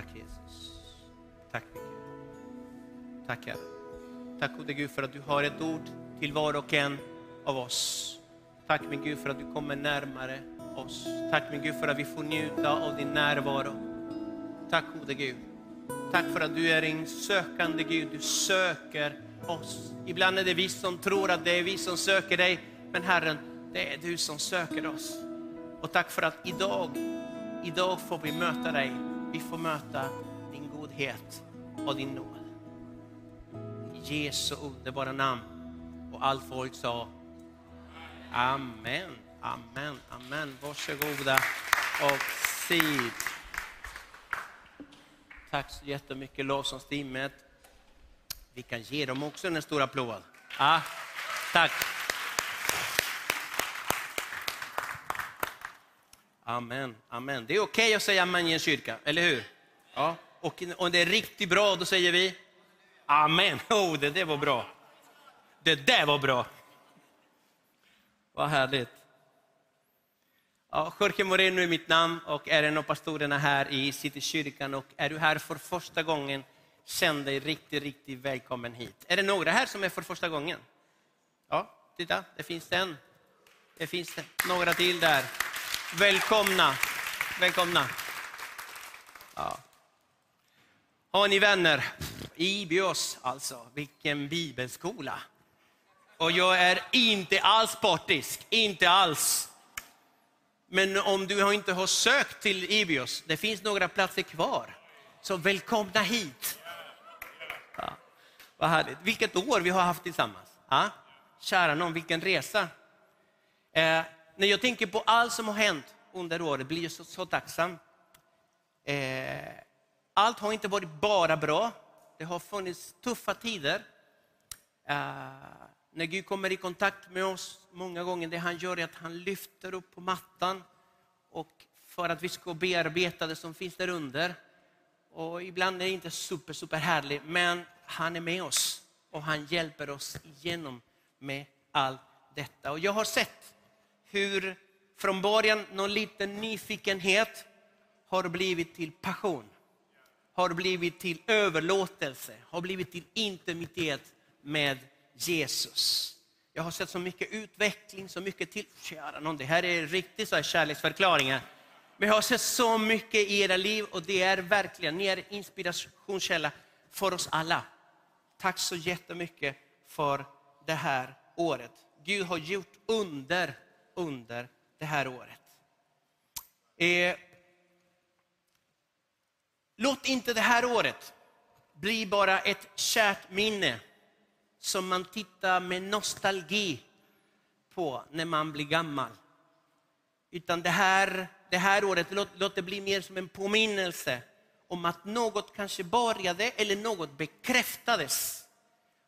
Tack Jesus. Tack min Gud. Tack Herre. Tack gode Gud för att du har ett ord till var och en av oss. Tack min Gud för att du kommer närmare oss. Tack min Gud för att vi får njuta av din närvaro. Tack gode Gud. Tack för att du är en sökande Gud. Du söker oss. Ibland är det vi som tror att det är vi som söker dig. Men Herren, det är du som söker oss. Och tack för att idag, idag får vi möta dig. Vi får möta din godhet och din nåd. I Jesu underbara namn. Och allt folk sa Amen, amen, amen. Varsågoda och sid. Tack så jättemycket lovsångsteamet. Vi kan ge dem också en stor applåd. Ah, tack. Amen, amen. Det är okej okay att säga amen i en kyrka, eller hur? Ja. Och om det är riktigt bra, då säger vi amen. Oh, det där var bra. Det där var bra. Vad härligt. Ja, Jorge Moreno är mitt namn och är en av pastorerna här i Citykyrkan. Och är du här för första gången, känn dig riktigt, riktigt välkommen hit. Är det några här som är för första gången? Ja, titta, det finns en. Det finns några till där. Välkomna, välkomna. Ja. Har ni vänner? Ibios alltså, vilken bibelskola. Och jag är inte alls partisk, inte alls. Men om du inte har sökt till Ibios, det finns några platser kvar. Så välkomna hit. Ja, vad härligt. Vilket år vi har haft tillsammans. Ja? Kära någon, vilken resa. Eh, när jag tänker på allt som har hänt under året blir jag så, så tacksam. Eh, allt har inte varit bara bra. Det har funnits tuffa tider. Eh, när Gud kommer i kontakt med oss, många gånger det han gör är att han lyfter upp på mattan och för att vi ska bearbeta det som finns där under. Och ibland är det inte super, super härligt, men han är med oss och han hjälper oss igenom med allt detta. Och jag har sett hur från början någon liten nyfikenhet har blivit till passion, har blivit till överlåtelse, har blivit till intimitet med Jesus. Jag har sett så mycket utveckling, så mycket till... Kära någon, det här är riktigt så här kärleksförklaringar. Men jag har sett så mycket i era liv och det är verkligen, ni är inspirationskälla för oss alla. Tack så jättemycket för det här året. Gud har gjort under, under det här året. Eh, låt inte det här året bli bara ett kärt minne som man tittar med nostalgi på när man blir gammal. Utan det här, det här året, låt, låt det bli mer som en påminnelse om att något kanske började eller något bekräftades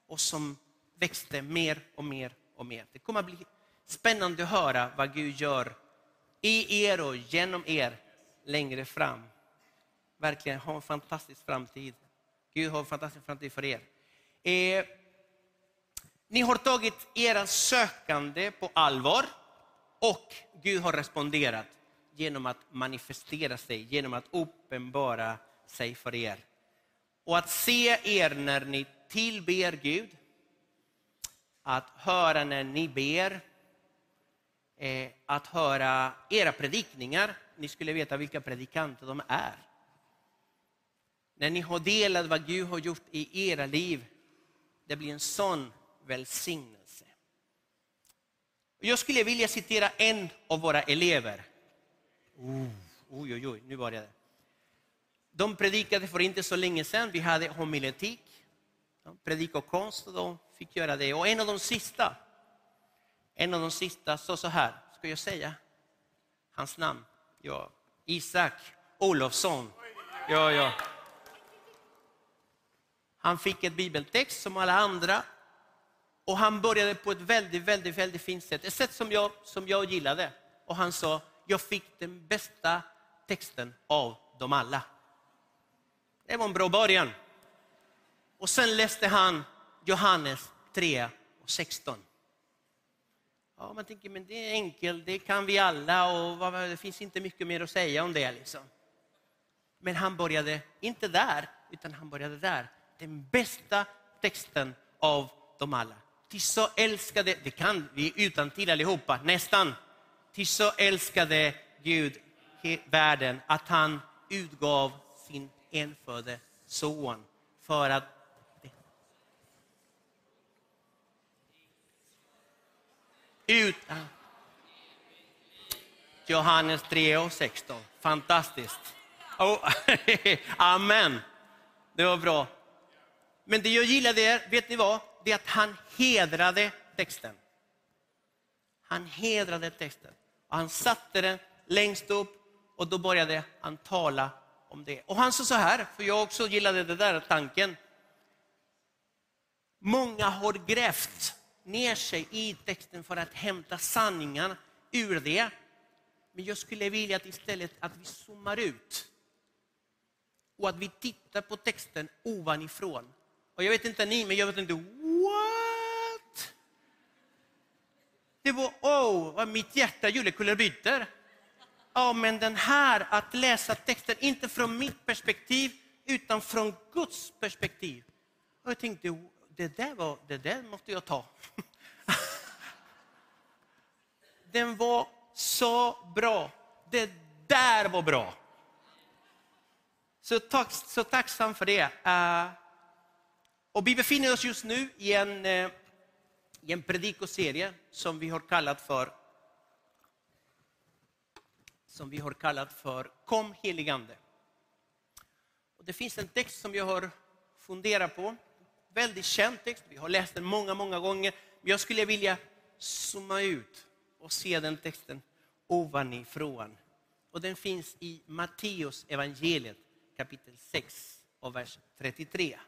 och som växte mer och mer och mer. Det kommer att bli spännande att höra vad Gud gör i er och genom er längre fram. Verkligen ha en fantastisk framtid. Gud har en fantastisk framtid för er. Eh, ni har tagit era sökande på allvar och Gud har responderat genom att manifestera sig, genom att uppenbara sig för er. Och att se er när ni tillber Gud, att höra när ni ber, eh, att höra era predikningar. Ni skulle veta vilka predikanter de är. När ni har delat vad Gud har gjort i era liv, det blir en sån välsignelse. Jag skulle vilja citera en av våra elever. Oh, oj, oj, oj, nu började det. De predikade för inte så länge sedan. Vi hade homiletik, predik och konst och de fick göra det. Och en av de sista, en av de sista sa så här, ska jag säga hans namn? Ja, Isak Olofsson. Ja, ja. Han fick ett bibeltext som alla andra och han började på ett väldigt, väldigt, väldigt fint sätt. Ett sätt som jag, som jag gillade. Och han sa, jag fick den bästa texten av dem alla. Det var en bra början. Och sen läste han Johannes 3 och 16. Ja, man tänker, men det är enkelt, det kan vi alla och det finns inte mycket mer att säga om det. Liksom. Men han började inte där, utan han började där. Den bästa texten av dem alla. Ty så älskade, det kan vi utan till allihopa, nästan. Ty så älskade Gud världen att han utgav sin enfödde son för att Utan... Johannes 3 och 16. Fantastiskt. Oh, amen. Det var bra. Men det jag gillade, är, vet ni vad? Det är att han hedrade texten. Han hedrade texten. Och han satte den längst upp och då började han tala om det. Och han sa så här, för jag också gillade den där tanken. Många har grävt ner sig i texten för att hämta sanningen ur det. Men jag skulle vilja att istället att vi zoomar ut och att vi tittar på texten ovanifrån. Och jag vet inte ni, men jag vet inte, what? Det var, oh, vad mitt hjärta gjorde kullerbyttor. Ja, men den här, att läsa texten, inte från mitt perspektiv, utan från Guds perspektiv. Och jag tänkte, det där, var, det där måste jag ta. Den var så bra. Det där var bra. Så, tack, så tacksam för det. Eh, och vi befinner oss just nu i en, eh, i en predikoserie som vi har kallat för som vi har kallat för Kom heligande. Och det finns en text som jag har funderat på. Väldigt känd text, vi har läst den många, många gånger. Men jag skulle vilja zooma ut och se den texten ovanifrån. Och den finns i Matteus evangeliet kapitel 6 och vers 33.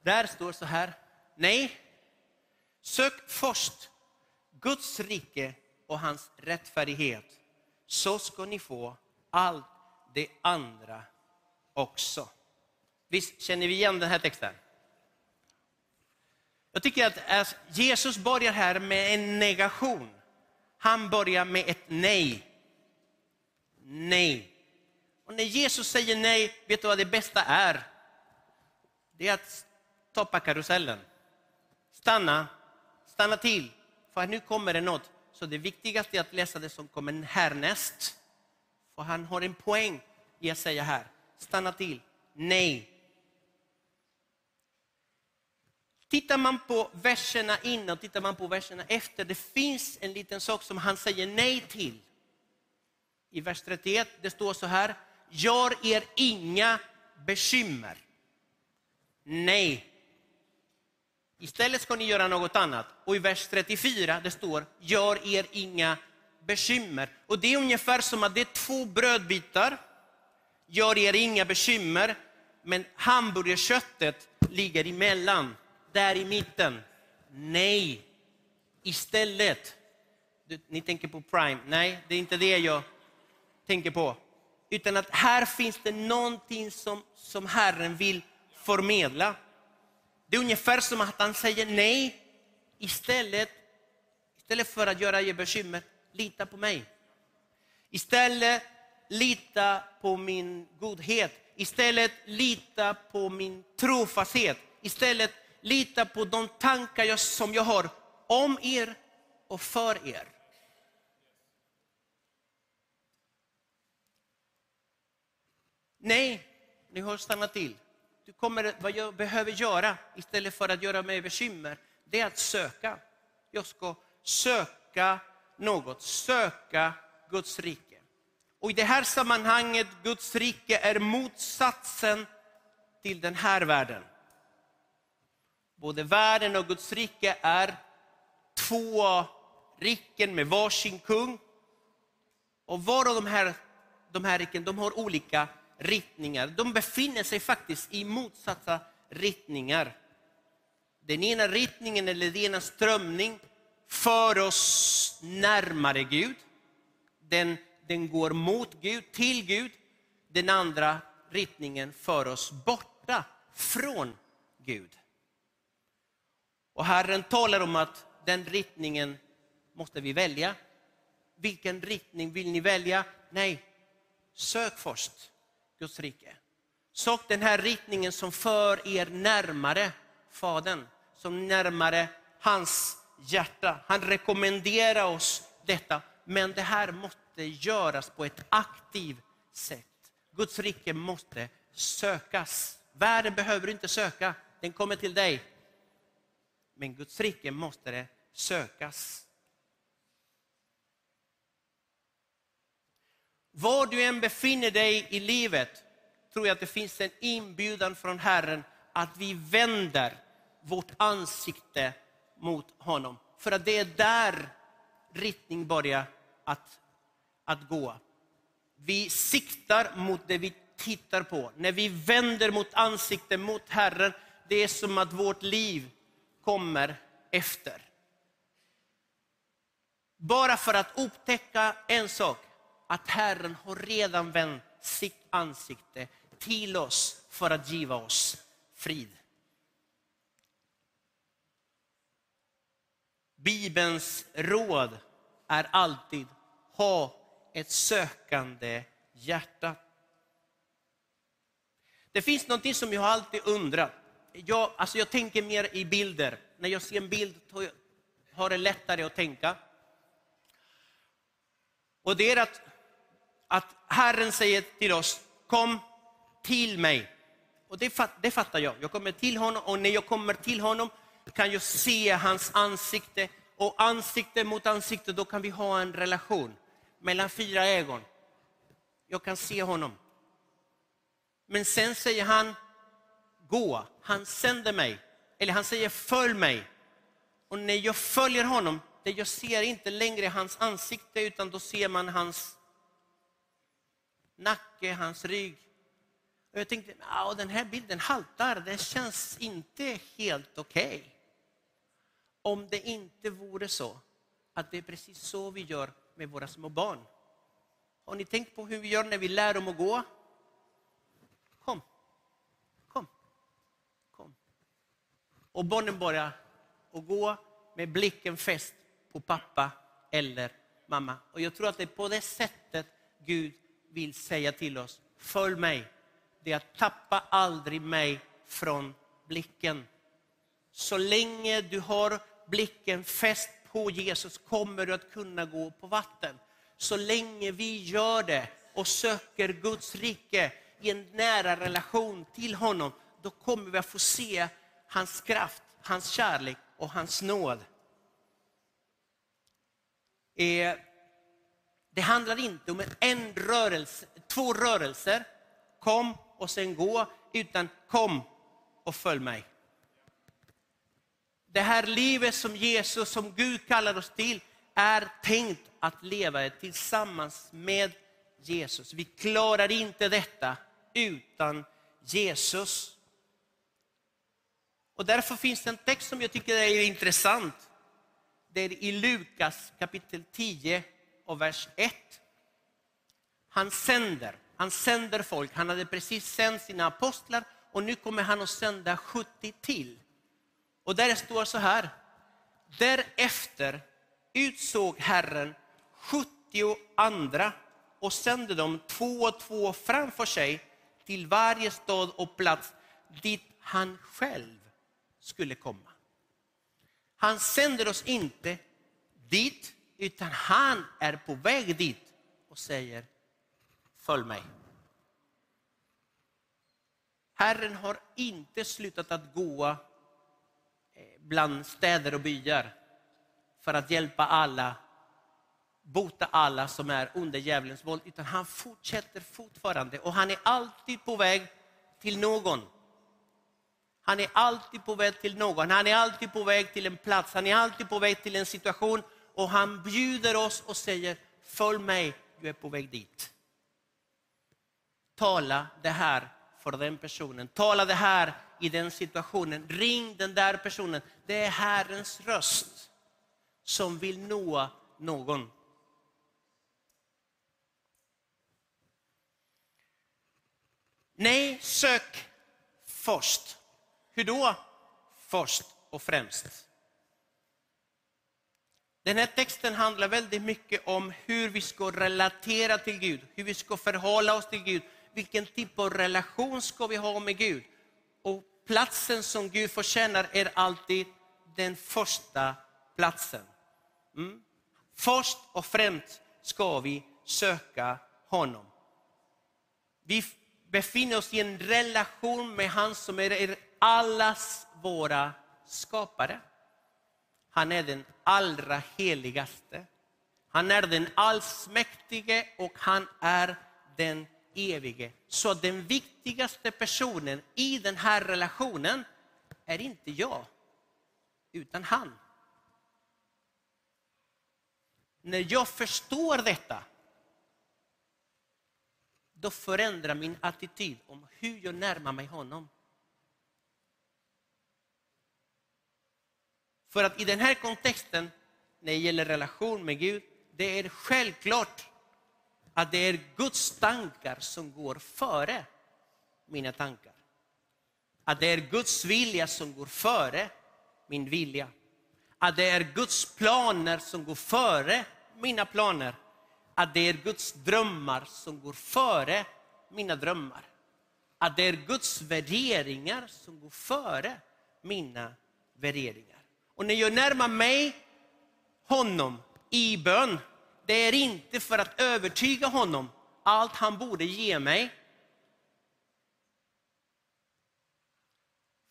Där står så här, nej, sök först Guds rike och hans rättfärdighet, så ska ni få allt det andra också. Visst känner vi igen den här texten? Jag tycker att Jesus börjar här med en negation. Han börjar med ett nej. Nej. Och när Jesus säger nej, vet du vad det bästa är? Det är att stoppa karusellen. Stanna, stanna till, för nu kommer det något. Så det viktigaste är att läsa det som kommer härnäst. För han har en poäng i att säga här, stanna till, nej. Tittar man på verserna innan och tittar man på verserna efter, det finns en liten sak som han säger nej till. I vers 31, det står så här, gör er inga bekymmer. Nej. Istället ska ni göra något annat. Och i vers 34 det står, gör er inga bekymmer. Och det är ungefär som att det är två brödbitar. Gör er inga bekymmer, men hamburgerköttet ligger emellan där i mitten. Nej, istället. Ni tänker på Prime. Nej, det är inte det jag tänker på. Utan att här finns det någonting som, som Herren vill förmedla. Det är ungefär som att han säger nej. Istället, istället för att göra er bekymmer, lita på mig. Istället lita på min godhet. Istället lita på min trofasthet. Istället lita på de tankar jag, som jag har om er och för er. Nej, ni har stannat till. Du kommer, vad jag behöver göra istället för att göra mig bekymmer, det är att söka. Jag ska söka något, söka Guds rike. Och i det här sammanhanget, Guds rike är motsatsen till den här världen. Både världen och Guds rike är två riken med varsin kung. Och var av de här, de här riken de har olika riktningar. De befinner sig faktiskt i motsatta riktningar. Den ena riktningen eller den ena strömning för oss närmare Gud. Den, den går mot Gud, till Gud. Den andra riktningen för oss borta från Gud. Och Herren talar om att den riktningen måste vi välja. Vilken riktning vill ni välja? Nej, sök först Guds rike. Sök den här riktningen som för er närmare Fadern, som närmare hans hjärta. Han rekommenderar oss detta, men det här måste måste göras på ett aktivt sätt. Guds rike måste sökas. Världen behöver inte söka, den kommer till dig. Men Guds rike måste det sökas. Var du än befinner dig i livet tror jag att det finns en inbjudan från Herren att vi vänder vårt ansikte mot honom. För att det är där riktning börjar att, att gå. Vi siktar mot det vi tittar på. När vi vänder mot ansiktet mot Herren, det är som att vårt liv kommer efter. Bara för att upptäcka en sak, att Herren har redan vänt sitt ansikte till oss för att giva oss frid. Bibelns råd är alltid ha ett sökande hjärta. Det finns något som jag alltid undrat. Jag, alltså jag tänker mer i bilder. När jag ser en bild har det lättare att tänka. Och det är att, att Herren säger till oss, kom till mig. Och det, det fattar jag. Jag kommer till honom och när jag kommer till honom kan jag se hans ansikte. Och ansikte mot ansikte, då kan vi ha en relation mellan fyra ögon. Jag kan se honom. Men sen säger han, gå. Han sänder mig. Eller han säger, följ mig. Och när jag följer honom, det jag ser inte längre hans ansikte, utan då ser man hans nacke, hans rygg. Och jag tänkte, ja, den här bilden haltar, det känns inte helt okej. Okay. Om det inte vore så att det är precis så vi gör med våra små barn. Har ni tänkt på hur vi gör när vi lär dem att gå? Kom, kom, kom. Och barnen börjar att gå med blicken fäst på pappa eller mamma. Och jag tror att det är på det sättet Gud vill säga till oss, följ mig. Det är att tappa aldrig mig från blicken. Så länge du har blicken fäst på Jesus kommer du att kunna gå på vatten. Så länge vi gör det och söker Guds rike i en nära relation till honom, då kommer vi att få se hans kraft, hans kärlek och hans nåd. Eh, det handlar inte om en rörelse, två rörelser, kom och sen gå, utan kom och följ mig. Det här livet som Jesus, som Gud kallar oss till, är tänkt att leva tillsammans med Jesus. Vi klarar inte detta utan Jesus. Och därför finns det en text som jag tycker är intressant. Det är i Lukas kapitel 10 och vers 1. Han sänder, han sänder folk. Han hade precis sänt sina apostlar och nu kommer han att sända 70 till. Och där står så här. Därefter utsåg Herren 70 andra och sände dem två och två framför sig till varje stad och plats dit han själv skulle komma. Han sänder oss inte dit, utan han är på väg dit och säger följ mig. Herren har inte slutat att gå bland städer och byar för att hjälpa alla, bota alla som är under djävulens våld, utan han fortsätter fortfarande och han är alltid på väg till någon. Han är alltid på väg till någon, han är alltid på väg till en plats, han är alltid på väg till en situation och han bjuder oss och säger, följ mig, du är på väg dit. Tala det här för den personen, tala det här i den situationen, ring den där personen. Det är Herrens röst som vill nå någon. Nej, sök först. Hur då? Först och främst. Den här texten handlar väldigt mycket om hur vi ska relatera till Gud, hur vi ska förhålla oss till Gud, vilken typ av relation ska vi ha med Gud. Platsen som Gud förtjänar är alltid den första platsen. Mm. Först och främst ska vi söka honom. Vi befinner oss i en relation med han som är allas våra skapare. Han är den allra heligaste. Han är den allsmäktige och han är den evige. Så den viktigaste personen i den här relationen är inte jag, utan han. När jag förstår detta, då förändrar min attityd om hur jag närmar mig honom. För att i den här kontexten, när det gäller relation med Gud, det är självklart att det är Guds tankar som går före mina tankar. Att det är Guds vilja som går före min vilja. Att det är Guds planer som går före mina planer. Att det är Guds drömmar som går före mina drömmar. Att det är Guds värderingar som går före mina värderingar. Och när jag närmar mig honom i bön, det är inte för att övertyga honom allt han borde ge mig.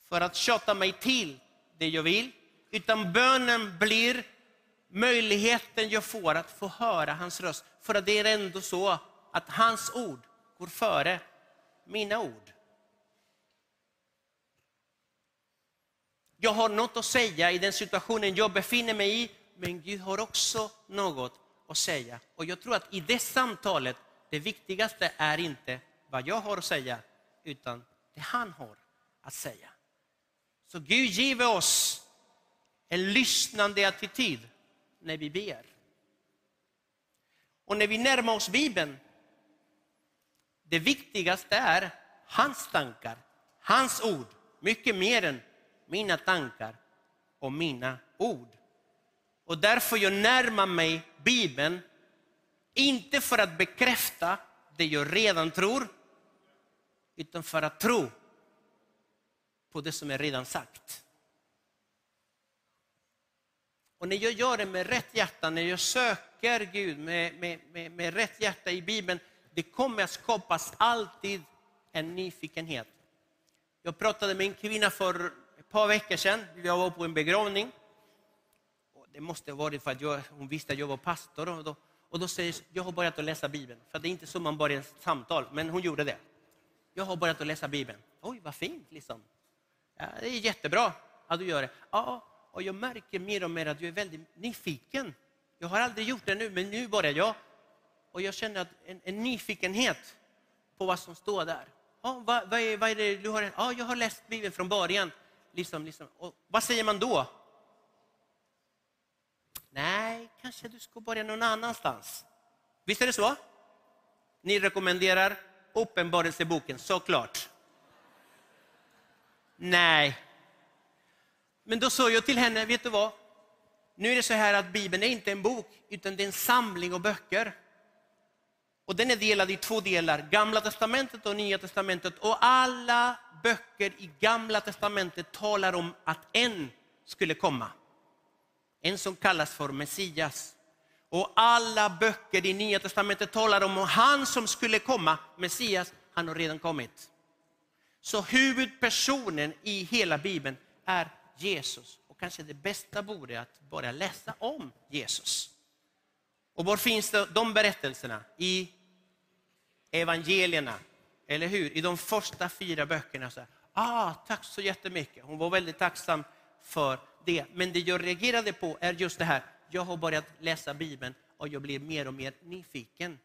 För att tjata mig till det jag vill. Utan bönen blir möjligheten jag får att få höra hans röst. För att det är ändå så att hans ord går före mina ord. Jag har något att säga i den situationen jag befinner mig i, men Gud har också något att säga. Och jag tror att i det samtalet, det viktigaste är inte vad jag har att säga, utan det han har att säga. Så Gud ger oss en lyssnande attityd när vi ber. Och när vi närmar oss Bibeln, det viktigaste är hans tankar, hans ord, mycket mer än mina tankar och mina ord. Och därför jag närmar mig Bibeln, inte för att bekräfta det jag redan tror, utan för att tro på det som är redan sagt. Och när jag gör det med rätt hjärta, när jag söker Gud med, med, med, med rätt hjärta i Bibeln, det kommer att skapas alltid en nyfikenhet. Jag pratade med en kvinna för ett par veckor sedan. Jag var på en begravning. Det måste ha varit för att jag, hon visste att jag var pastor. Och då, och då säger jag har börjat att läsa Bibeln. För det är inte så man börjar ett samtal, men hon gjorde det. Jag har börjat att läsa Bibeln. Oj, vad fint! Liksom. Ja, det är jättebra att du gör det. Ja, och jag märker mer och mer att jag är väldigt nyfiken. Jag har aldrig gjort det nu, men nu börjar jag. Och jag känner att en, en nyfikenhet på vad som står där. Ja, vad, vad, är, vad är det du har? Ja, jag har läst Bibeln från början. Liksom, liksom. Och vad säger man då? Nej, kanske du ska börja någon annanstans. Visst är det så? Ni rekommenderar Uppenbarelseboken, såklart. Nej. Men då sa jag till henne, vet du vad? Nu är det så här att Bibeln är inte en bok, utan det är en samling av böcker. Och den är delad i två delar, Gamla testamentet och Nya testamentet. Och alla böcker i Gamla testamentet talar om att en skulle komma. En som kallas för Messias. Och alla böcker i Nya testamentet talar om han som skulle komma, Messias, han har redan kommit. Så huvudpersonen i hela Bibeln är Jesus. Och kanske det bästa vore att börja läsa om Jesus. Och var finns det, de berättelserna? I evangelierna, eller hur? I de första fyra böckerna. Så här, ah, tack så jättemycket. Hon var väldigt tacksam för det. Men det jag reagerade på är just det här, jag har börjat läsa Bibeln och jag blir mer och mer nyfiken.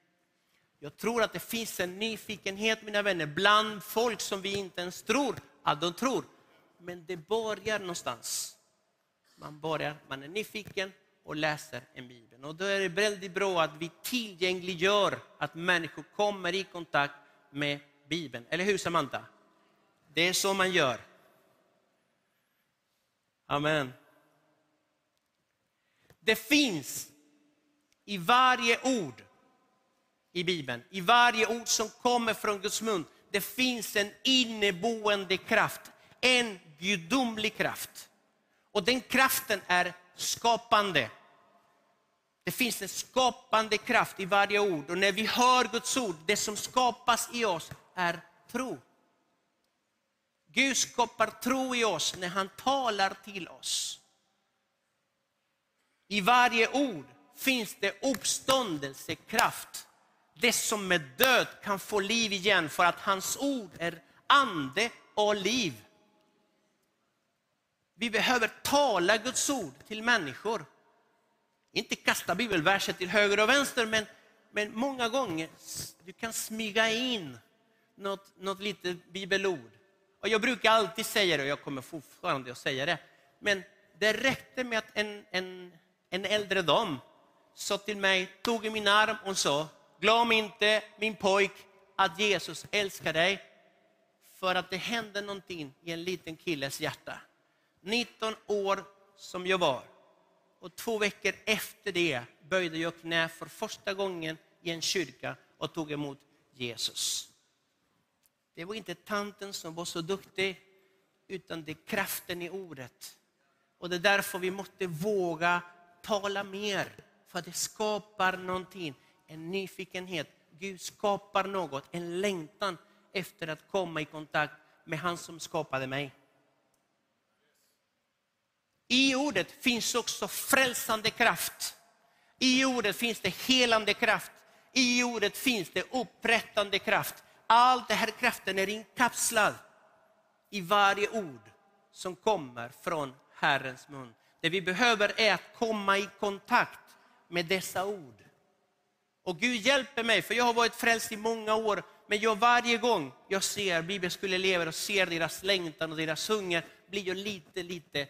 Jag tror att det finns en nyfikenhet, mina vänner, bland folk som vi inte ens tror att de tror. Men det börjar någonstans. Man, börjar, man är nyfiken och läser en bibel. Och då är det väldigt bra att vi tillgängliggör att människor kommer i kontakt med Bibeln. Eller hur Samantha? Det är så man gör. Amen. Det finns i varje ord i Bibeln, i varje ord som kommer från Guds mun, det finns en inneboende kraft, en gudomlig kraft. Och den kraften är skapande. Det finns en skapande kraft i varje ord och när vi hör Guds ord, det som skapas i oss är tro. Gud skapar tro i oss när han talar till oss. I varje ord finns det uppståndelsekraft. Det som är död kan få liv igen för att hans ord är ande och liv. Vi behöver tala Guds ord till människor. Inte kasta bibelverser till höger och vänster, men, men många gånger du kan smyga in något, något litet bibelord. Och jag brukar alltid säga det, och jag kommer fortfarande att säga det, men det räckte med att en, en, en äldre dam sa till mig, tog i min arm och sa, glöm inte min pojk att Jesus älskar dig. För att det hände någonting i en liten killes hjärta. 19 år som jag var. Och två veckor efter det böjde jag knä för första gången i en kyrka och tog emot Jesus. Det var inte tanten som var så duktig, utan det är kraften i ordet. Och det är därför vi måste våga tala mer, för det skapar någonting. En nyfikenhet. Gud skapar något, en längtan efter att komma i kontakt med han som skapade mig. I ordet finns också frälsande kraft. I ordet finns det helande kraft. I ordet finns det upprättande kraft. All den här kraften är inkapslad i varje ord som kommer från Herrens mun. Det vi behöver är att komma i kontakt med dessa ord. Och Gud hjälper mig, för jag har varit frälst i många år, men jag varje gång jag ser bibelskoleelever och ser deras längtan och deras hunger, blir jag lite, lite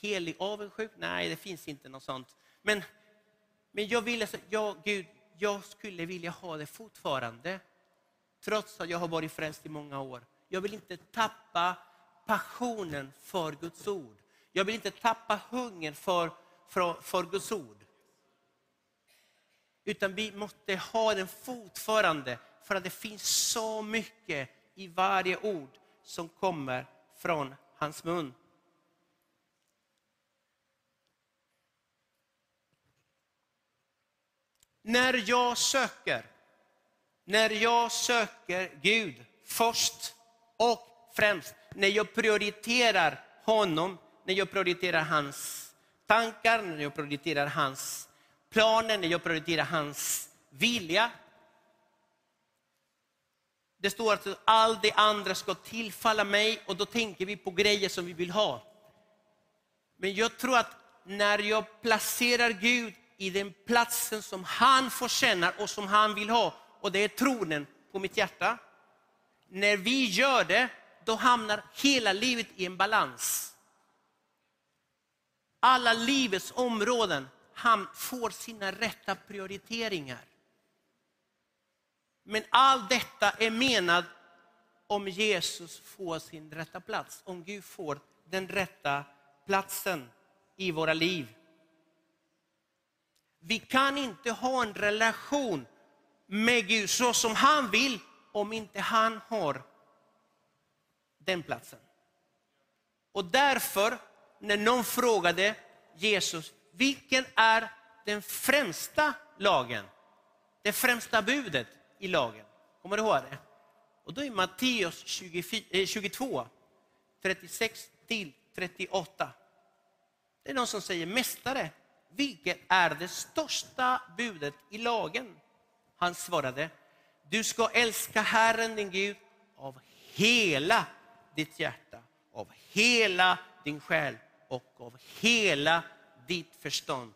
helig avundsjuk. Nej, det finns inte något sånt. Men, men jag ville, ja, Gud, jag skulle vilja ha det fortfarande trots att jag har varit frälst i många år. Jag vill inte tappa passionen för Guds ord. Jag vill inte tappa hungern för, för, för Guds ord. Utan vi måste ha den fortfarande, för att det finns så mycket i varje ord som kommer från hans mun. När jag söker när jag söker Gud först och främst, när jag prioriterar honom, när jag prioriterar hans tankar, när jag prioriterar hans planer, när jag prioriterar hans vilja. Det står att allt det andra ska tillfalla mig och då tänker vi på grejer som vi vill ha. Men jag tror att när jag placerar Gud i den platsen som han förtjänar och som han vill ha, och det är tronen på mitt hjärta. När vi gör det, då hamnar hela livet i en balans. Alla livets områden får sina rätta prioriteringar. Men allt detta är menat om Jesus får sin rätta plats, om Gud får den rätta platsen i våra liv. Vi kan inte ha en relation med Gud så som han vill om inte han har den platsen. Och därför, när någon frågade Jesus, vilken är den främsta lagen? Det främsta budet i lagen. Kommer du ihåg det? Och då är Matteus 22, 36 eh, till 38. Det är någon som säger, Mästare, vilket är det största budet i lagen? Han svarade, du ska älska Herren din Gud av hela ditt hjärta, av hela din själ och av hela ditt förstånd.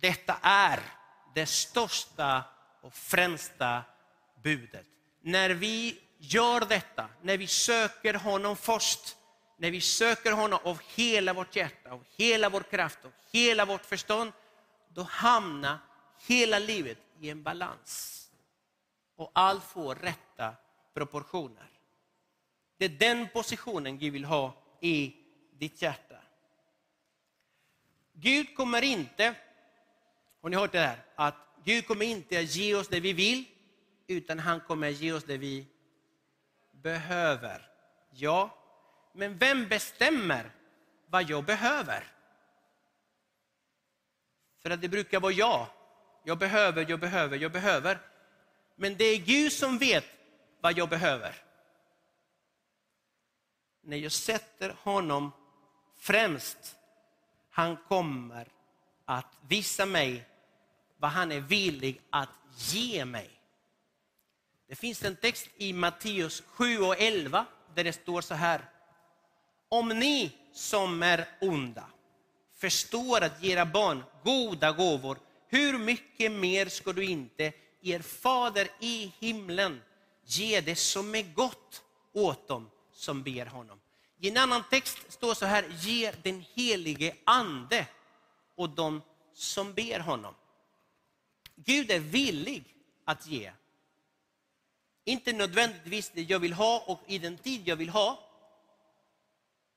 Detta är det största och främsta budet. När vi gör detta, när vi söker honom först, när vi söker honom av hela vårt hjärta, av hela vår kraft, av hela vårt förstånd, då hamnar hela livet i en balans. Och allt får rätta proportioner. Det är den positionen Gud vill ha i ditt hjärta. Gud kommer inte, har ni hört det här, att Gud kommer inte att ge oss det vi vill, utan han kommer att ge oss det vi behöver. Ja, men vem bestämmer vad jag behöver? För att det brukar vara jag. Jag behöver, jag behöver, jag behöver. Men det är Gud som vet vad jag behöver. När jag sätter honom främst, han kommer att visa mig vad han är villig att ge mig. Det finns en text i Matteus 7 och 11 där det står så här. Om ni som är onda förstår att ge era barn goda gåvor, hur mycket mer ska du inte er fader i himlen ge det som är gott åt dem som ber honom. I en annan text står så här, ge den helige ande åt dem som ber honom. Gud är villig att ge. Inte nödvändigtvis det jag vill ha och i den tid jag vill ha,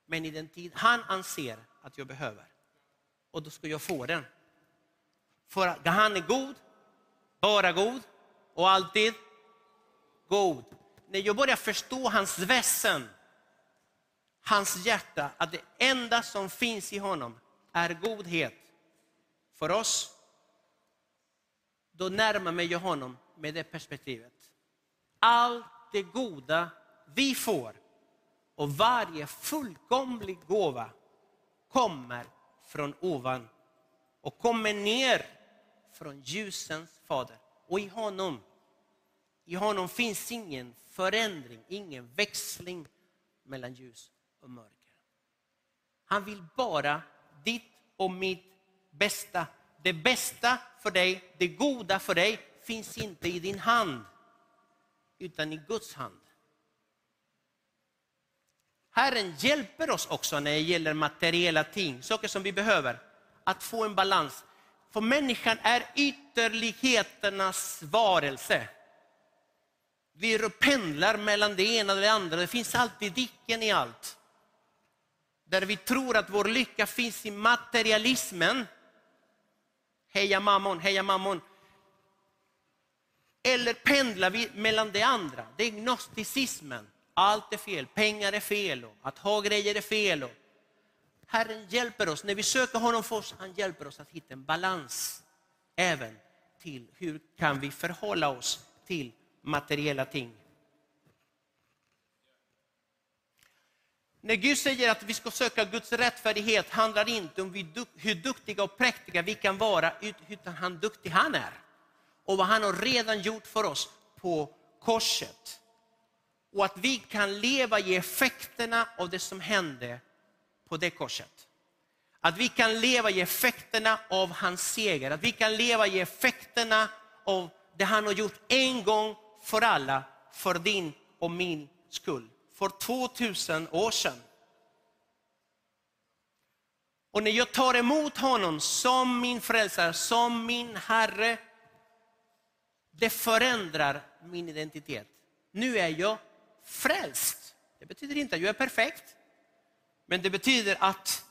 men i den tid han anser att jag behöver. Och då ska jag få den. För att han är god, bara god och alltid god. När jag börjar förstå hans väsen, hans hjärta, att det enda som finns i honom är godhet för oss, då närmar mig jag honom med det perspektivet. Allt det goda vi får och varje fullkomlig gåva kommer från ovan och kommer ner från ljusens fader. Och i honom, i honom finns ingen förändring, ingen växling mellan ljus och mörker. Han vill bara ditt och mitt bästa. Det bästa för dig, det goda för dig finns inte i din hand, utan i Guds hand. Herren hjälper oss också när det gäller materiella ting, saker som vi behöver, att få en balans. För människan är ytterligheternas varelse. Vi pendlar mellan det ena och det andra. Det finns alltid diken i allt. Där vi tror att vår lycka finns i materialismen. Heja mammon, heja mammon. Eller pendlar vi mellan det andra, det är gnosticismen allt är fel, pengar är fel, och att ha grejer är fel. Herren hjälper oss, när vi söker honom först, han hjälper oss att hitta en balans även till hur kan vi förhålla oss till materiella ting. När Gud säger att vi ska söka Guds rättfärdighet handlar det inte om hur duktiga och präktiga vi kan vara, utan hur duktig han är. Och vad han har redan gjort för oss på korset och att vi kan leva i effekterna av det som hände på det korset. Att vi kan leva i effekterna av hans seger, att vi kan leva i effekterna av det han har gjort en gång för alla, för din och min skull. För 2000 år sedan. Och när jag tar emot honom som min frälsare, som min Herre, det förändrar min identitet. Nu är jag frälst. Det betyder inte att jag är perfekt, men det betyder att,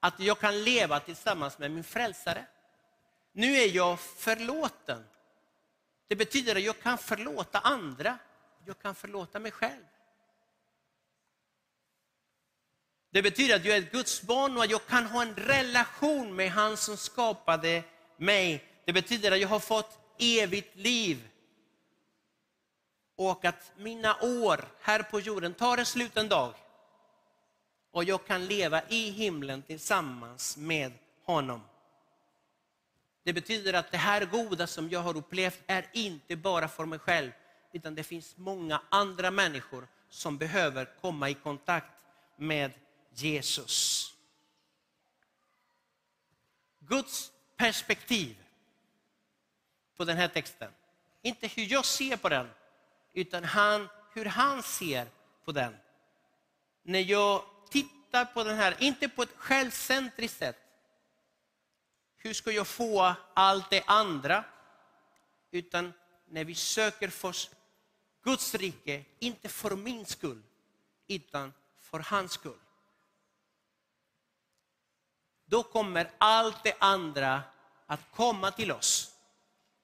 att jag kan leva tillsammans med min frälsare. Nu är jag förlåten. Det betyder att jag kan förlåta andra, jag kan förlåta mig själv. Det betyder att jag är ett Guds barn och att jag kan ha en relation med han som skapade mig. Det betyder att jag har fått evigt liv och att mina år här på jorden tar en slut en dag. Och jag kan leva i himlen tillsammans med honom. Det betyder att det här goda som jag har upplevt är inte bara för mig själv, utan det finns många andra människor som behöver komma i kontakt med Jesus. Guds perspektiv på den här texten, inte hur jag ser på den, utan han, hur han ser på den. När jag tittar på den här, inte på ett självcentriskt sätt. Hur ska jag få allt det andra? Utan när vi söker för Guds rike, inte för min skull, utan för hans skull. då kommer allt det andra att komma till oss.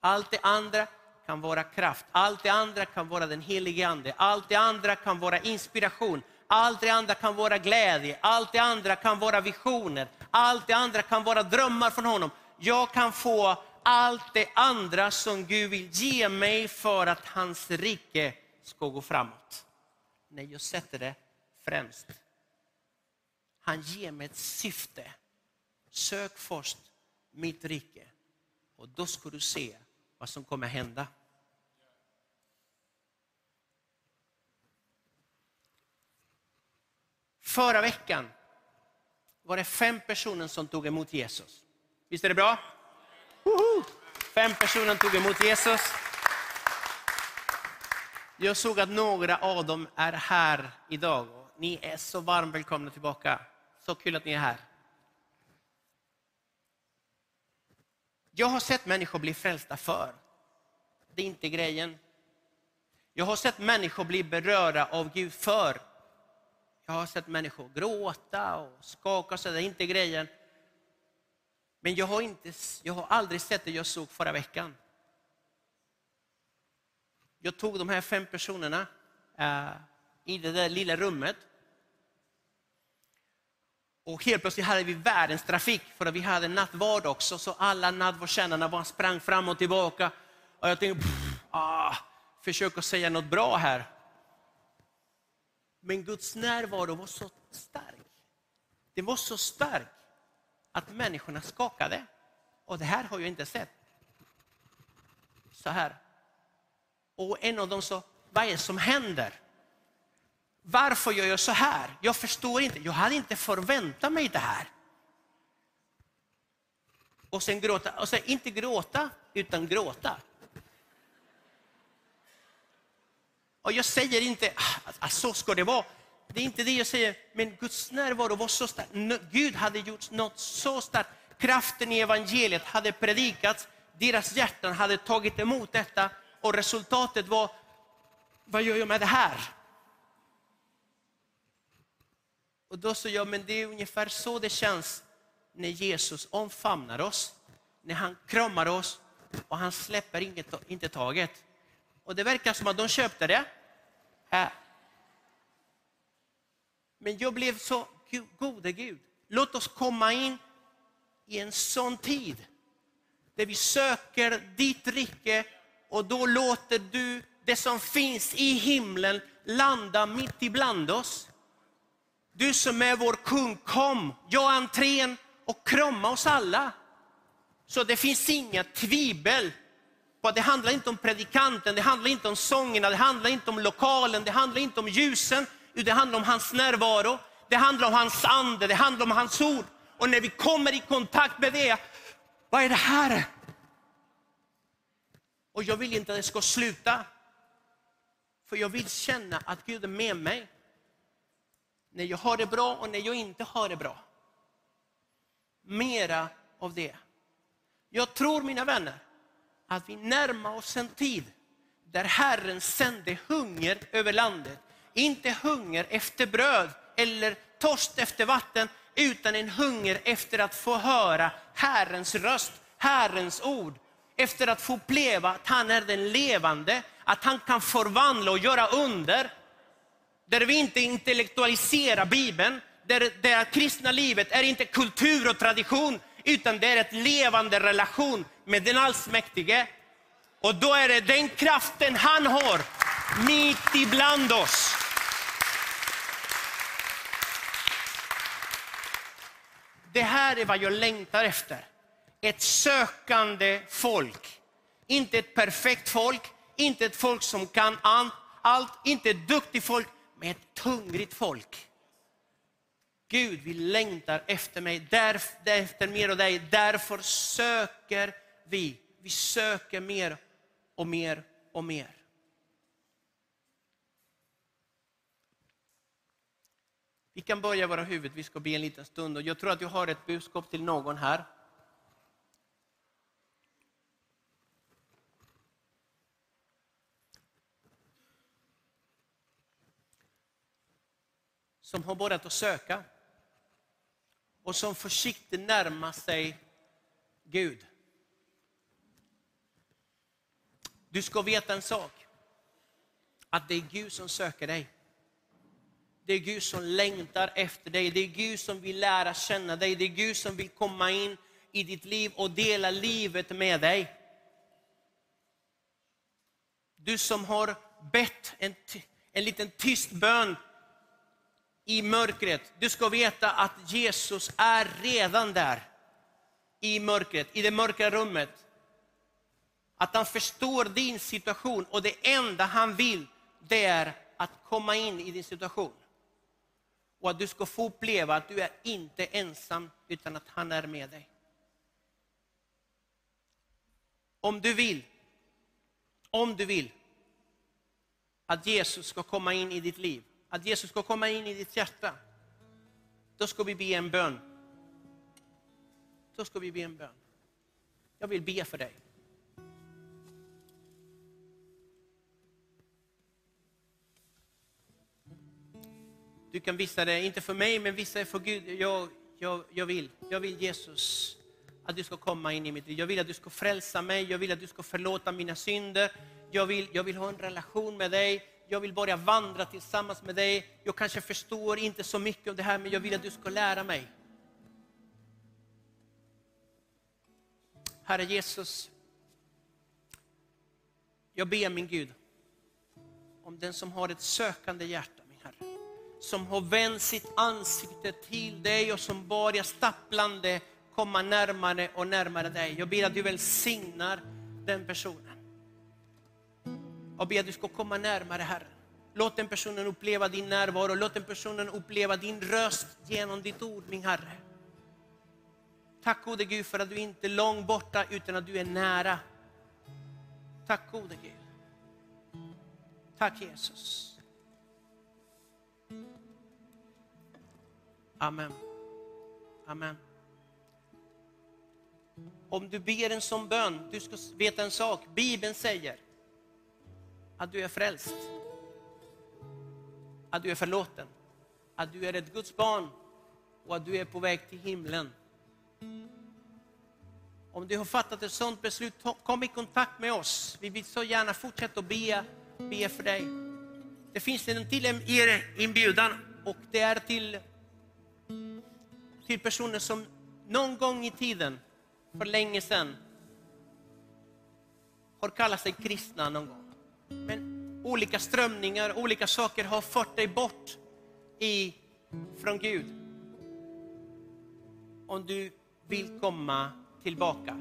Allt det andra kan vara kraft, allt det andra kan vara den helige Ande, allt det andra kan vara inspiration, allt det andra kan vara glädje, allt det andra kan vara visioner, allt det andra kan vara drömmar från honom. Jag kan få allt det andra som Gud vill ge mig för att hans rike ska gå framåt. När jag sätter det främst. Han ger mig ett syfte. Sök först mitt rike och då ska du se vad som kommer hända. Förra veckan var det fem personer som tog emot Jesus. Visst är det bra? Woho! Fem personer tog emot Jesus. Jag såg att några av dem är här idag. Ni är så varmt välkomna tillbaka. Så kul att ni är här. Jag har sett människor bli frälsta för. Det är inte grejen. Jag har sett människor bli berörda av Gud för. Jag har sett människor gråta och skaka sig, det är inte grejen. Men jag har, inte, jag har aldrig sett det jag såg förra veckan. Jag tog de här fem personerna eh, i det där lilla rummet. Och helt plötsligt hade vi världens trafik, för att vi hade nattvard också, så alla nattvardskännarna sprang fram och tillbaka. Och jag tänkte, pff, ah, försök att säga något bra här. Men Guds närvaro var så stark. Det var så stark att människorna skakade. Och det här har jag inte sett. Så här. Och en av dem sa, vad är det som händer? Varför gör jag så här? Jag förstår inte. Jag hade inte förväntat mig det här. Och sen gråta, och sen inte gråta, utan gråta. Och jag säger inte att så ska det vara. Det är inte det jag säger, men Guds närvaro var så stark. Gud hade gjort något så starkt. Kraften i evangeliet hade predikats, deras hjärtan hade tagit emot detta och resultatet var, vad gör jag med det här? Och då sa jag, men det är ungefär så det känns när Jesus omfamnar oss, när han kramar oss och han släpper inget, inte taget. Och det verkar som att de köpte det här. Men jag blev så, gode Gud, låt oss komma in i en sån tid där vi söker ditt rike och då låter du det som finns i himlen landa mitt ibland oss. Du som är vår kung, kom, gör entrén och krama oss alla. Så det finns inga tvivel på att det handlar inte om predikanten, det handlar inte om sångerna, det handlar inte om lokalen, det handlar inte om ljusen, utan det handlar om hans närvaro, det handlar om hans ande, det handlar om hans ord. Och när vi kommer i kontakt med det, vad är det här? Och jag vill inte att det ska sluta. För jag vill känna att Gud är med mig. När jag har det bra och när jag inte har det bra. Mera av det. Jag tror, mina vänner, att vi närmar oss en tid där Herren sände hunger över landet. Inte hunger efter bröd eller torst efter vatten, utan en hunger efter att få höra Herrens röst, Herrens ord. Efter att få uppleva att han är den levande, att han kan förvandla och göra under. Där vi inte intellektualiserar Bibeln, där det kristna livet är inte kultur och tradition, utan det är ett levande relation med den allsmäktige. Och då är det den kraften han har mitt ibland oss. Det här är vad jag längtar efter. Ett sökande folk. Inte ett perfekt folk, inte ett folk som kan allt, inte ett duktigt folk, men ett hungrigt folk. Gud, vi längtar efter mig, därför, efter mer av dig. Därför söker vi. Vi söker mer och mer och mer. Vi kan börja våra huvud, vi ska be en liten stund. Och jag tror att jag har ett budskap till någon här. Som har börjat att söka och som försiktigt närmar sig Gud. Du ska veta en sak, att det är Gud som söker dig. Det är Gud som längtar efter dig, det är Gud som vill lära känna dig, det är Gud som vill komma in i ditt liv och dela livet med dig. Du som har bett en, en liten tyst bön i mörkret. Du ska veta att Jesus är redan där i mörkret, i det mörka rummet. Att han förstår din situation och det enda han vill, det är att komma in i din situation. Och att du ska få uppleva att du är inte ensam, utan att han är med dig. Om du vill, om du vill att Jesus ska komma in i ditt liv, att Jesus ska komma in i ditt hjärta, då ska vi be en bön. Då ska vi be en bön. Jag vill be för dig. Du kan visa det, inte för mig, men visa det för Gud. Jag, jag, jag, vill, jag vill Jesus, att du ska komma in i mitt liv. Jag vill att du ska frälsa mig, jag vill att du ska förlåta mina synder. Jag vill, jag vill ha en relation med dig, jag vill börja vandra tillsammans med dig. Jag kanske förstår inte så mycket om det här, men jag vill att du ska lära mig. Herre Jesus, jag ber min Gud om den som har ett sökande hjärta, min Herre. Som har vänt sitt ansikte till dig och som börjar stapplande komma närmare och närmare dig. Jag ber att du välsignar den personen. Jag ber att du ska komma närmare Herre. Låt den personen uppleva din närvaro, låt den personen uppleva din röst genom ditt ord, min Herre. Tack gode Gud för att du inte är långt borta utan att du är nära. Tack gode Gud. Tack Jesus. Amen. Amen. Om du ber en sån bön, du ska veta en sak. Bibeln säger att du är frälst. Att du är förlåten. Att du är ett Guds barn och att du är på väg till himlen. Om du har fattat ett sådant beslut, kom i kontakt med oss. Vi vill så gärna fortsätta att be, be för dig. Det finns en till er inbjudan och det är till, till personer som någon gång i tiden, för länge sedan, har kallat sig kristna någon gång. Men olika strömningar, olika saker har fört dig bort i, från Gud. Om du vill komma tillbaka.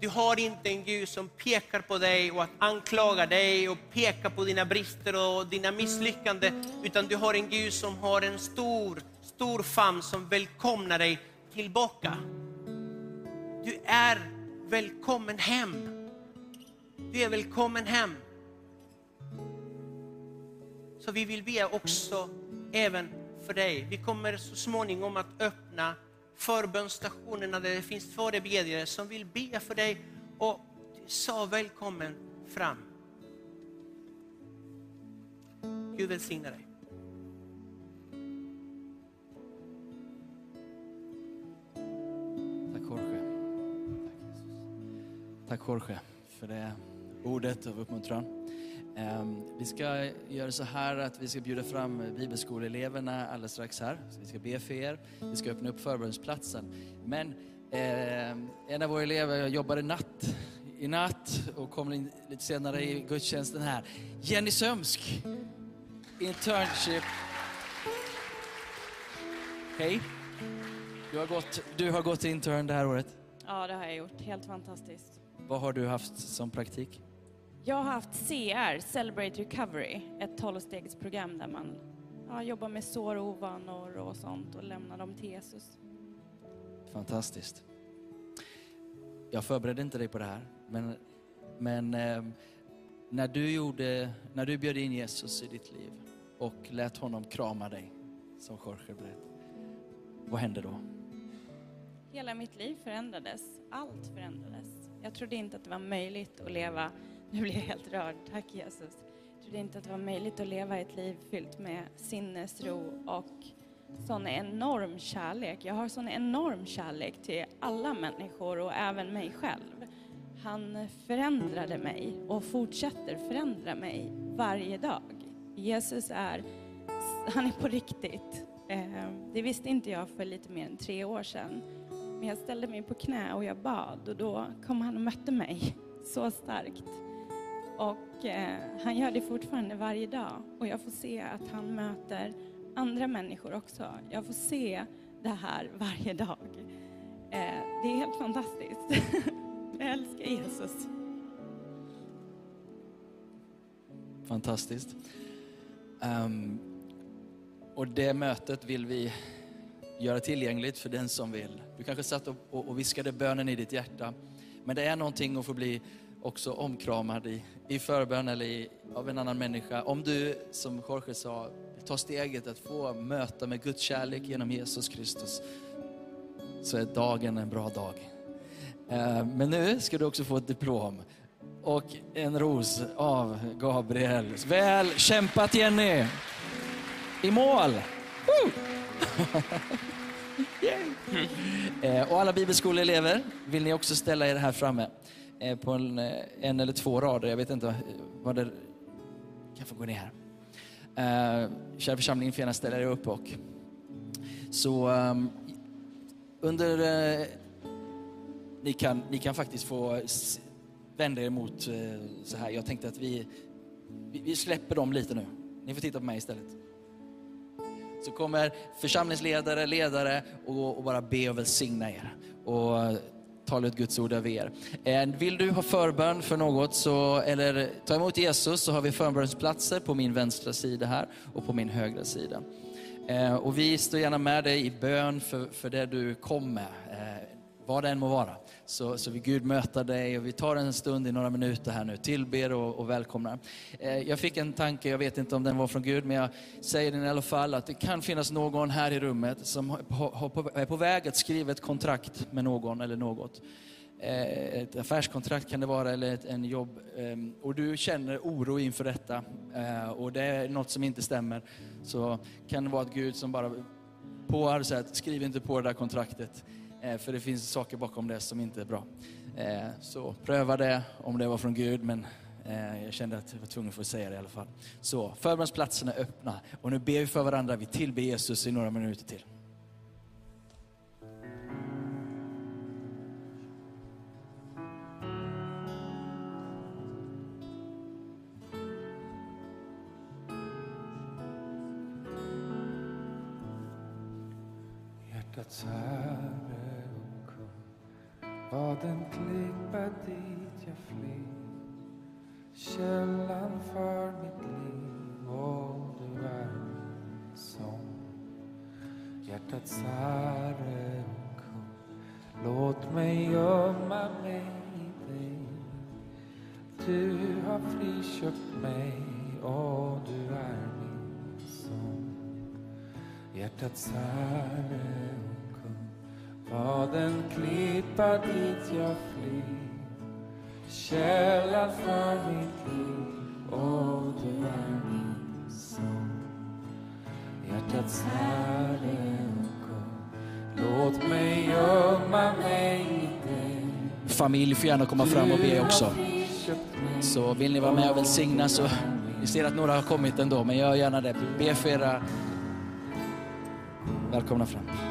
Du har inte en Gud som pekar på dig och att anklagar dig och pekar på dina brister och dina misslyckanden, utan du har en Gud som har en stor, stor famn som välkomnar dig tillbaka. Du är välkommen hem. Du är välkommen hem. Så vi vill be också även för dig. Vi kommer så småningom att öppna förbönstationerna där det finns förebedjare som vill be för dig och sa välkommen fram. Gud välsigne dig. Tack Jorge. Tack Jorge för det ordet av uppmuntran. Ehm, vi ska göra så här att vi ska bjuda fram bibelskoleeleverna alldeles strax här. Så vi ska be för er. Vi ska öppna upp förbundsplatsen. Men eh, en av våra elever jobbade natt, i natt och kommer in lite senare i gudstjänsten här. Jenny Sömsk, internship. Hej. Du har, gått, du har gått intern det här året. Ja, det har jag gjort. Helt fantastiskt. Vad har du haft som praktik? Jag har haft CR, Celebrate Recovery, ett tolvstegsprogram där man ja, jobbar med sår och ovanor och sånt och lämnar dem till Jesus. Fantastiskt. Jag förberedde inte dig på det här, men, men eh, när, du gjorde, när du bjöd in Jesus i ditt liv och lät honom krama dig, som Jorge berättade, vad hände då? Hela mitt liv förändrades. Allt förändrades. Jag trodde inte att det var möjligt att leva, nu blir jag helt rörd, tack Jesus. Jag trodde inte att det var möjligt att leva ett liv fyllt med sinnesro och sån enorm kärlek. Jag har sån enorm kärlek till alla människor och även mig själv. Han förändrade mig och fortsätter förändra mig varje dag. Jesus är, han är på riktigt. Eh, det visste inte jag för lite mer än tre år sedan. Men jag ställde mig på knä och jag bad och då kom han och mötte mig så starkt. Och eh, han gör det fortfarande varje dag och jag får se att han möter andra människor också. Jag får se det här varje dag. Eh, det är helt fantastiskt. jag älskar Jesus. Fantastiskt. Um, och det mötet vill vi göra tillgängligt för den som vill. Du kanske satt och, och, och viskade bönen i ditt hjärta. Men det är någonting att få bli också omkramad i, i förbön eller i, av en annan människa. Om du, som Jorge sa, vill ta steget att få möta med Guds kärlek genom Jesus Kristus, så är dagen en bra dag. Eh, men nu ska du också få ett diplom och en ros av Gabriel. Väl kämpat Jenny! I mål! Eh, och alla bibelskoleelever, vill ni också ställa er här framme Eh, på en, eh, en eller två rader. Jag vet inte vad det kan få gå ner här. Eh, kära församling, får gärna ställa er upp och så um, under ni kan, ni kan faktiskt få vända er mot så här. Jag tänkte att vi, vi släpper dem lite nu. Ni får titta på mig istället. Så kommer församlingsledare, ledare och, och bara be och välsigna er. Och tala Guds ord över er. Eh, vill du ha förbön för något så, eller ta emot Jesus så har vi förbönsplatser på min vänstra sida här och på min högra sida. Eh, och vi står gärna med dig i bön för, för det du kom med, vad det än må vara så, så vill Gud möta dig och vi tar en stund i några minuter här nu, tillber och, och välkomnar. Eh, jag fick en tanke, jag vet inte om den var från Gud, men jag säger den i alla fall, att det kan finnas någon här i rummet som är på väg att skriva ett kontrakt med någon eller något eh, ett affärskontrakt kan det vara, eller ett, en jobb. Eh, och du känner oro inför detta eh, och det är något som inte stämmer. Så kan det vara att Gud som bara påar att skriv inte på det där kontraktet. Eh, för det finns saker bakom det som inte är bra. Eh, så pröva det om det var från Gud, men eh, jag kände att jag var tvungen att få säga det i alla fall. Så förbönsplatserna är öppna och nu ber vi för varandra. Vi tillber Jesus i några minuter till. Hjärtats här var den klippa dit jag flyr. Källan för mitt liv och du är min sång. Hjärtats Herre och kung. Låt mig gömma mig i dig. Du har friköpt mig och du är min sång. Hjärtats Herre och var den klippa dit jag flyr källan för mitt liv och du är min sång Hjärtats kung låt mig gömma mig i dig Familj får gärna komma fram och be också. Så vill ni vara med och välsigna så, vi ser att några har kommit ändå, men gör gärna det. Be för era välkomna fram.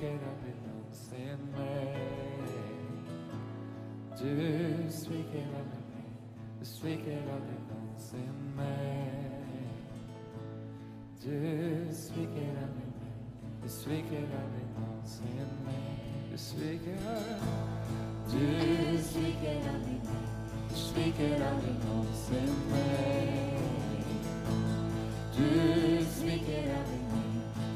get up and don't stand. Just we get up and me. Just we get up and don't stand back. Just we get up and me. Just we get up and don't stand back. Just we get up. Just we get up and pray. Just we get up and don't stand back. Just we get up and pray.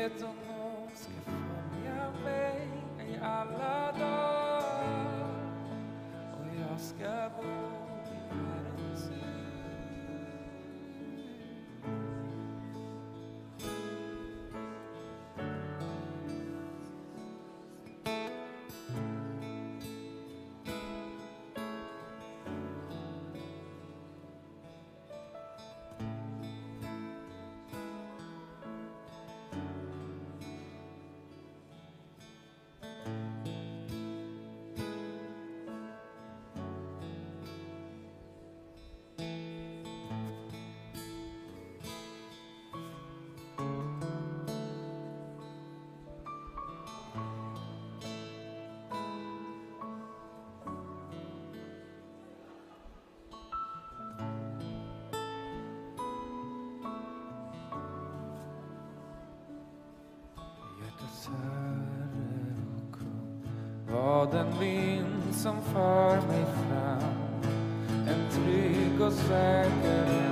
это Var den vind som för mig fram. En trygg och säker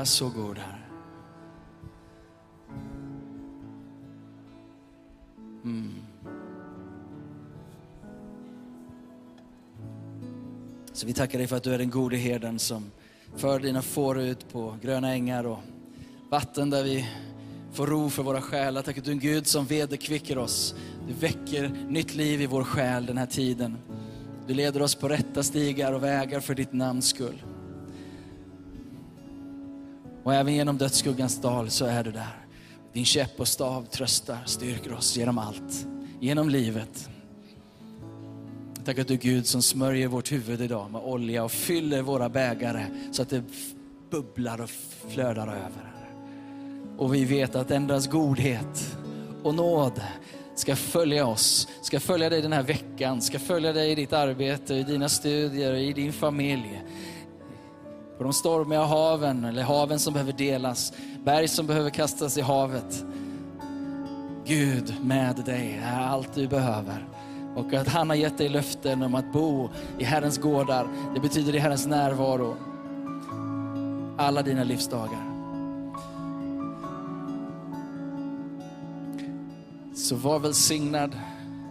är så god här. Mm. Så vi tackar dig för att du är den gode herden som för dina får ut på gröna ängar och vatten där vi får ro för våra själar. Tack att du är en Gud som vederkvicker oss. Du väcker nytt liv i vår själ den här tiden. Du leder oss på rätta stigar och vägar för ditt namns skull. Och även genom dödsskuggans dal så är du där. Din käpp och stav tröstar, styrker oss genom allt. Genom livet. Tack att du Gud som smörjer vårt huvud idag med olja och fyller våra bägare så att det bubblar och flödar över. Och vi vet att endast godhet och nåd ska följa oss, ska följa dig den här veckan, ska följa dig i ditt arbete, i dina studier, i din familj på de stormiga haven, eller haven som behöver delas, berg som behöver kastas i havet. Gud med dig är allt du behöver. Och att han har gett dig löften om att bo i Herrens gårdar, det betyder i Herrens närvaro. Alla dina livsdagar. Så var välsignad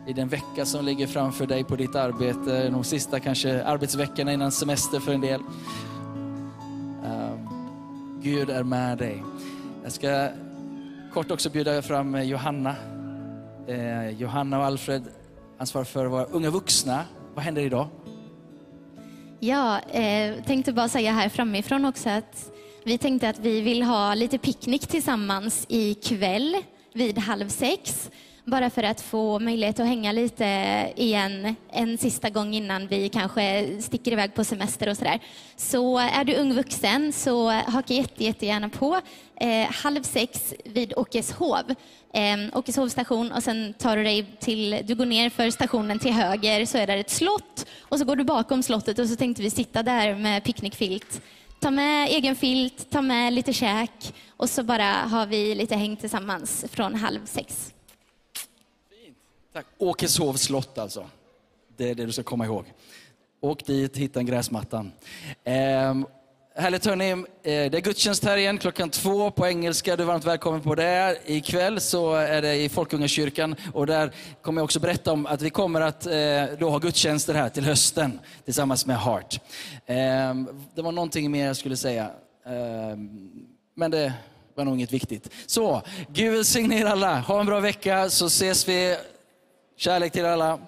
i den vecka som ligger framför dig på ditt arbete, de sista kanske arbetsveckorna innan semester för en del. Gud är med dig. Jag ska kort också bjuda fram eh, Johanna. Eh, Johanna och Alfred ansvarar för våra unga vuxna. Vad händer idag? Ja, eh, tänkte bara säga här framifrån också att vi tänkte att vi vill ha lite picknick tillsammans ikväll vid halv sex. Bara för att få möjlighet att hänga lite igen en sista gång innan vi kanske sticker iväg på semester och sådär. Så är du ung vuxen så haka jätte, jättegärna på. Eh, halv sex vid Åkeshov. Eh, Åkeshov station och sen tar du dig till, du går ner för stationen till höger så är där ett slott och så går du bakom slottet och så tänkte vi sitta där med picknickfilt. Ta med egen filt, ta med lite käk och så bara har vi lite häng tillsammans från halv sex. Tack. Åkeshovs slott alltså. Det är det du ska komma ihåg. Åk dit, hitta en gräsmatta. Ehm, härligt hörni, ehm, det är gudstjänst här igen klockan två på engelska. Du är varmt välkommen på det. Ikväll så är det i Folkungakyrkan och där kommer jag också berätta om att vi kommer att eh, då ha gudstjänster här till hösten tillsammans med Heart. Ehm, det var någonting mer jag skulle säga. Ehm, men det var nog inget viktigt. Så, Gud välsigne er alla. Ha en bra vecka så ses vi. Kärlek till alla.